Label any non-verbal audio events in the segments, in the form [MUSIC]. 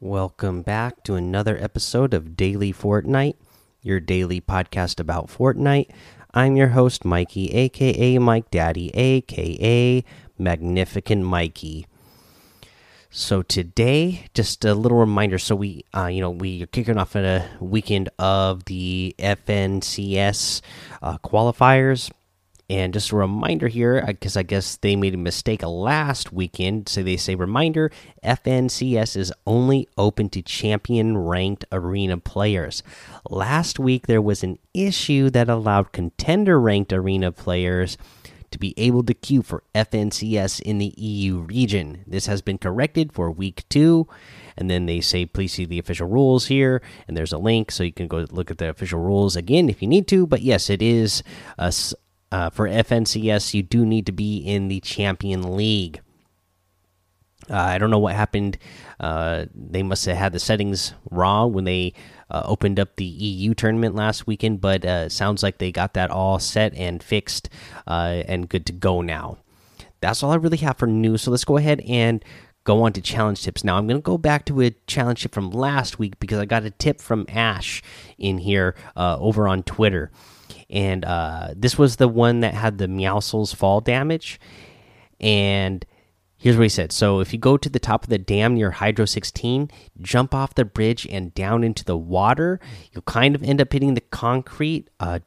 Welcome back to another episode of Daily Fortnite, your daily podcast about Fortnite. I'm your host, Mikey, aka Mike Daddy, aka Magnificent Mikey. So today, just a little reminder. So we, uh, you know, we are kicking off a weekend of the FNCS uh, qualifiers. And just a reminder here, because I guess they made a mistake last weekend. So they say, reminder FNCS is only open to champion ranked arena players. Last week, there was an issue that allowed contender ranked arena players to be able to queue for FNCS in the EU region. This has been corrected for week two. And then they say, please see the official rules here. And there's a link so you can go look at the official rules again if you need to. But yes, it is a, uh, for FNCS, you do need to be in the Champion League. Uh, I don't know what happened. Uh, they must have had the settings wrong when they uh, opened up the EU tournament last weekend, but uh, sounds like they got that all set and fixed uh, and good to go now. That's all I really have for news. So let's go ahead and go on to challenge tips. Now I'm going to go back to a challenge tip from last week because I got a tip from Ash in here over on Twitter and uh, this was the one that had the Meowscles fall damage. And here's what he said: So if you go to the top of the dam near Hydro 16, jump off the bridge and down into the water, you'll kind of end up hitting the concrete uh,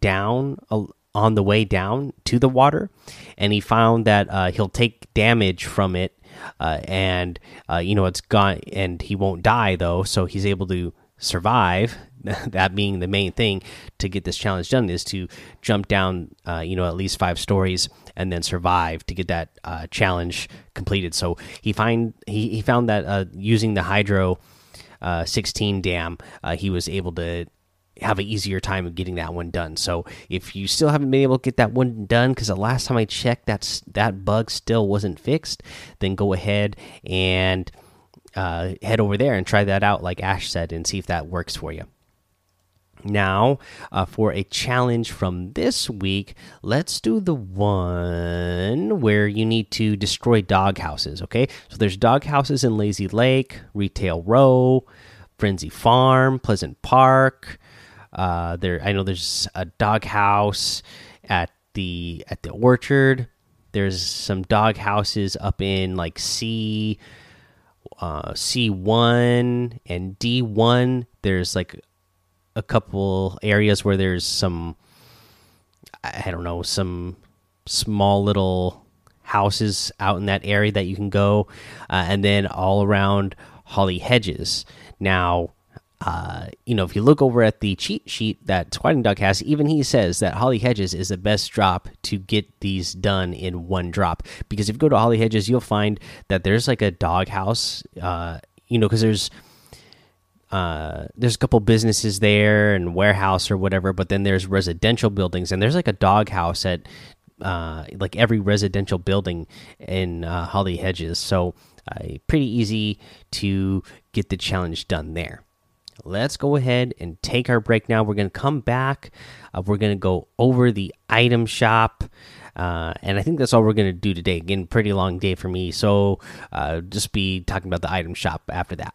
down uh, on the way down to the water. And he found that uh, he'll take damage from it. Uh, and uh, you know it's gone, and he won't die though, so he's able to survive [LAUGHS] that being the main thing to get this challenge done is to jump down uh, you know at least five stories and then survive to get that uh, challenge completed so he find he, he found that uh, using the hydro uh, 16 dam uh, he was able to have an easier time of getting that one done so if you still haven't been able to get that one done because the last time i checked that's that bug still wasn't fixed then go ahead and uh, head over there and try that out, like Ash said, and see if that works for you. Now, uh, for a challenge from this week, let's do the one where you need to destroy dog houses. Okay, so there's dog houses in Lazy Lake, Retail Row, Frenzy Farm, Pleasant Park. Uh, there, I know there's a dog house at the at the orchard. There's some dog houses up in like C uh, C1 and D1, there's like a couple areas where there's some, I don't know, some small little houses out in that area that you can go, uh, and then all around Holly Hedges. Now, uh, you know, if you look over at the cheat sheet that Squatting Dog has, even he says that Holly Hedges is the best drop to get these done in one drop. Because if you go to Holly Hedges, you'll find that there's like a doghouse, uh, you know, because there's uh, there's a couple businesses there and warehouse or whatever, but then there's residential buildings and there's like a doghouse at uh, like every residential building in uh, Holly Hedges. So uh, pretty easy to get the challenge done there let's go ahead and take our break now. We're going to come back. Uh, we're going to go over the item shop. Uh, and I think that's all we're going to do today. Again, pretty long day for me. So uh, just be talking about the item shop after that.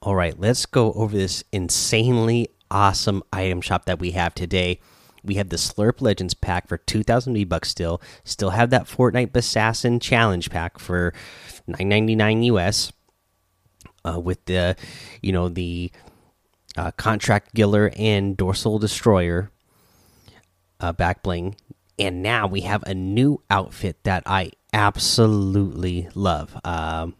All right, let's go over this insanely awesome item shop that we have today. We have the Slurp Legends pack for 2000 V bucks still. Still have that Fortnite Assassin challenge pack for 9.99 US. uh, with the, you know, the uh, contract giller and dorsal destroyer uh, back bling, and now we have a new outfit that I absolutely love. Um,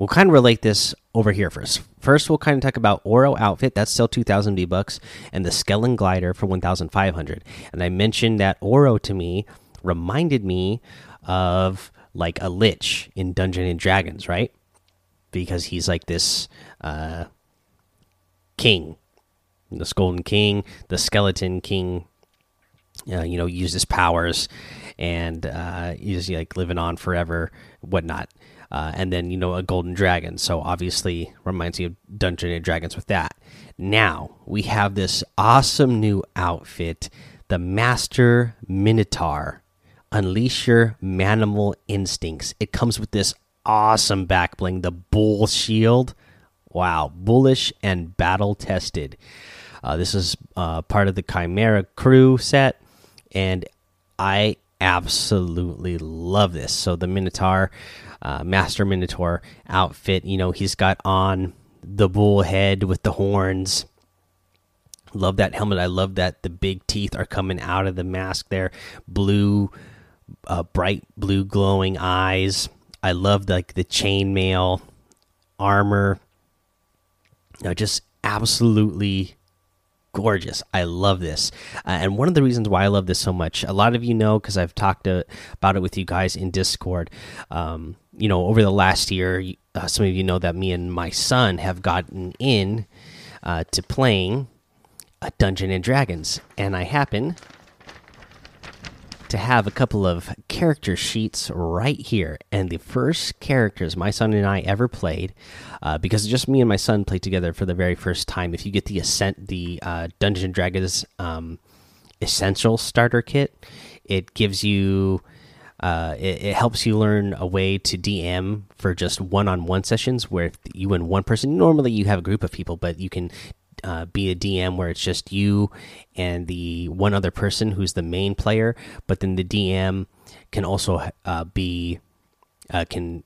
we'll kind of relate this over here first. First, we'll kind of talk about Oro outfit. That's still 2,000 V bucks, and the Skellen glider for 1,500. And I mentioned that Oro to me reminded me of like a Lich in Dungeon and Dragons, right? Because he's like this uh, king, this Golden King, the Skeleton King. Uh, you know, uses powers, and uh, he's like living on forever, whatnot. Uh, and then you know a golden dragon, so obviously reminds you of Dungeon and Dragons with that. Now we have this awesome new outfit, the Master Minotaur. Unleash your manimal instincts. It comes with this awesome back bling, the Bull Shield. Wow, bullish and battle tested. Uh, this is uh, part of the Chimera crew set, and I absolutely love this. So the Minotaur, uh, Master Minotaur outfit, you know, he's got on the bull head with the horns. Love that helmet. I love that the big teeth are coming out of the mask there. Blue, uh, bright blue glowing eyes. I love like the chainmail armor. You know, just absolutely gorgeous. I love this. Uh, and one of the reasons why I love this so much, a lot of you know because I've talked to, about it with you guys in Discord. Um, you know, over the last year, uh, some of you know that me and my son have gotten in uh, to playing a Dungeon and Dragons, and I happen to have a couple of character sheets right here. And the first characters my son and I ever played, uh, because just me and my son played together for the very first time. If you get the Ascent, the uh, Dungeons and Dragons um, Essential Starter Kit, it gives you. Uh, it, it, helps you learn a way to DM for just one-on-one -on -one sessions where you and one person. Normally, you have a group of people, but you can uh, be a DM where it's just you and the one other person who's the main player, but then the DM can also uh, be uh, can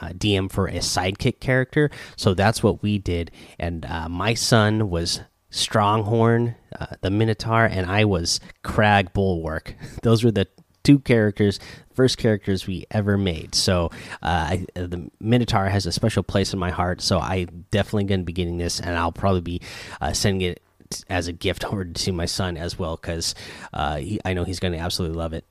uh, DM for a sidekick character. So that's what we did, and uh, my son was Stronghorn, uh, the Minotaur, and I was Crag Bulwark. [LAUGHS] Those were the two characters, first characters we ever made. So uh, I, the Minotaur has a special place in my heart. So I definitely going to be getting this, and I'll probably be uh, sending it as a gift [LAUGHS] over to my son as well because uh, I know he's going to absolutely love it.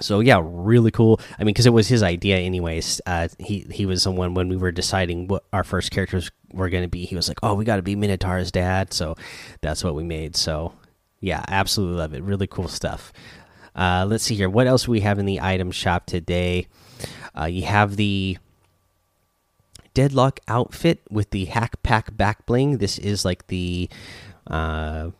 So yeah, really cool. I mean, because it was his idea, anyways. Uh, he he was the one when we were deciding what our first characters were going to be. He was like, "Oh, we got to be Minotaur's dad," so that's what we made. So yeah, absolutely love it. Really cool stuff. Uh, let's see here. What else we have in the item shop today? Uh, you have the Deadlock outfit with the Hack Pack back bling. This is like the uh,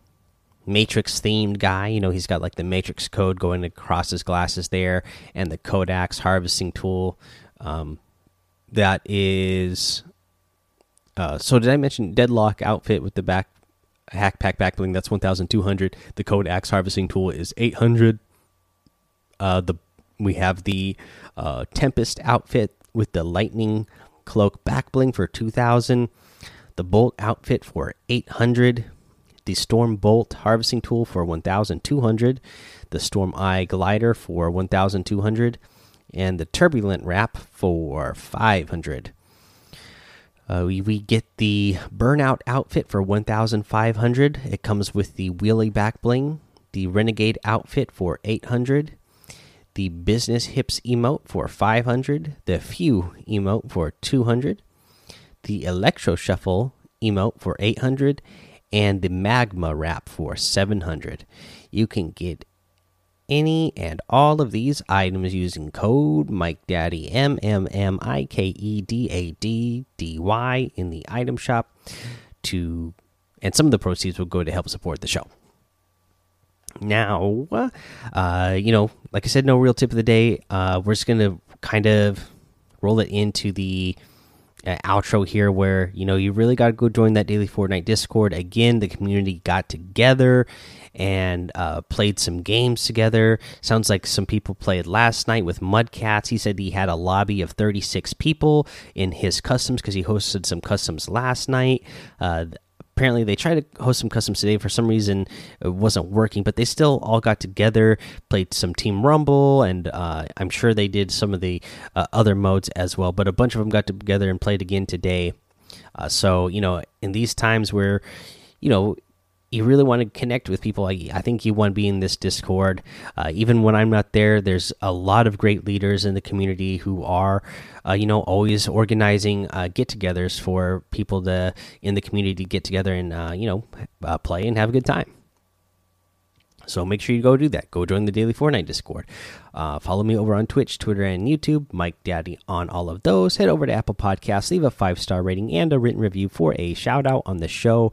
Matrix themed guy. You know, he's got like the Matrix code going across his glasses there, and the Codex harvesting tool. Um, that is. Uh, so did I mention Deadlock outfit with the back hack pack back bling? That's one thousand two hundred. The code axe harvesting tool is eight hundred. Uh, the we have the uh, Tempest outfit with the lightning cloak back bling for 2000 the bolt outfit for 800 the storm bolt harvesting tool for 1200 the storm eye glider for 1200 and the turbulent wrap for 500 uh, we, we get the burnout outfit for 1500 it comes with the wheelie back bling the renegade outfit for 800 the business hips emote for 500 the few emote for 200 the electro shuffle emote for 800 and the magma wrap for 700 you can get any and all of these items using code mike daddy m m m i k e d a d d y in the item shop to and some of the proceeds will go to help support the show now, uh, you know, like I said, no real tip of the day. Uh, we're just gonna kind of roll it into the uh, outro here where you know you really got to go join that daily Fortnite Discord. Again, the community got together and uh, played some games together. Sounds like some people played last night with Mudcats. He said he had a lobby of 36 people in his customs because he hosted some customs last night. Uh, apparently they tried to host some customs today. For some reason it wasn't working but they still all got together played some team rumble and uh, i'm sure they did some of the uh, other modes as well but a bunch of them got together and played again today. Uh, so you know in these times where you know you really want to connect with people. I, I think you want to be in this Discord. Uh, even when I'm not there, there's a lot of great leaders in the community who are, uh, you know, always organizing uh, get-togethers for people to in the community to get together and uh, you know uh, play and have a good time. So make sure you go do that. Go join the Daily Fortnite Discord. Uh, follow me over on Twitch, Twitter, and YouTube. Mike Daddy on all of those. Head over to Apple Podcasts, leave a five star rating and a written review for a shout out on the show.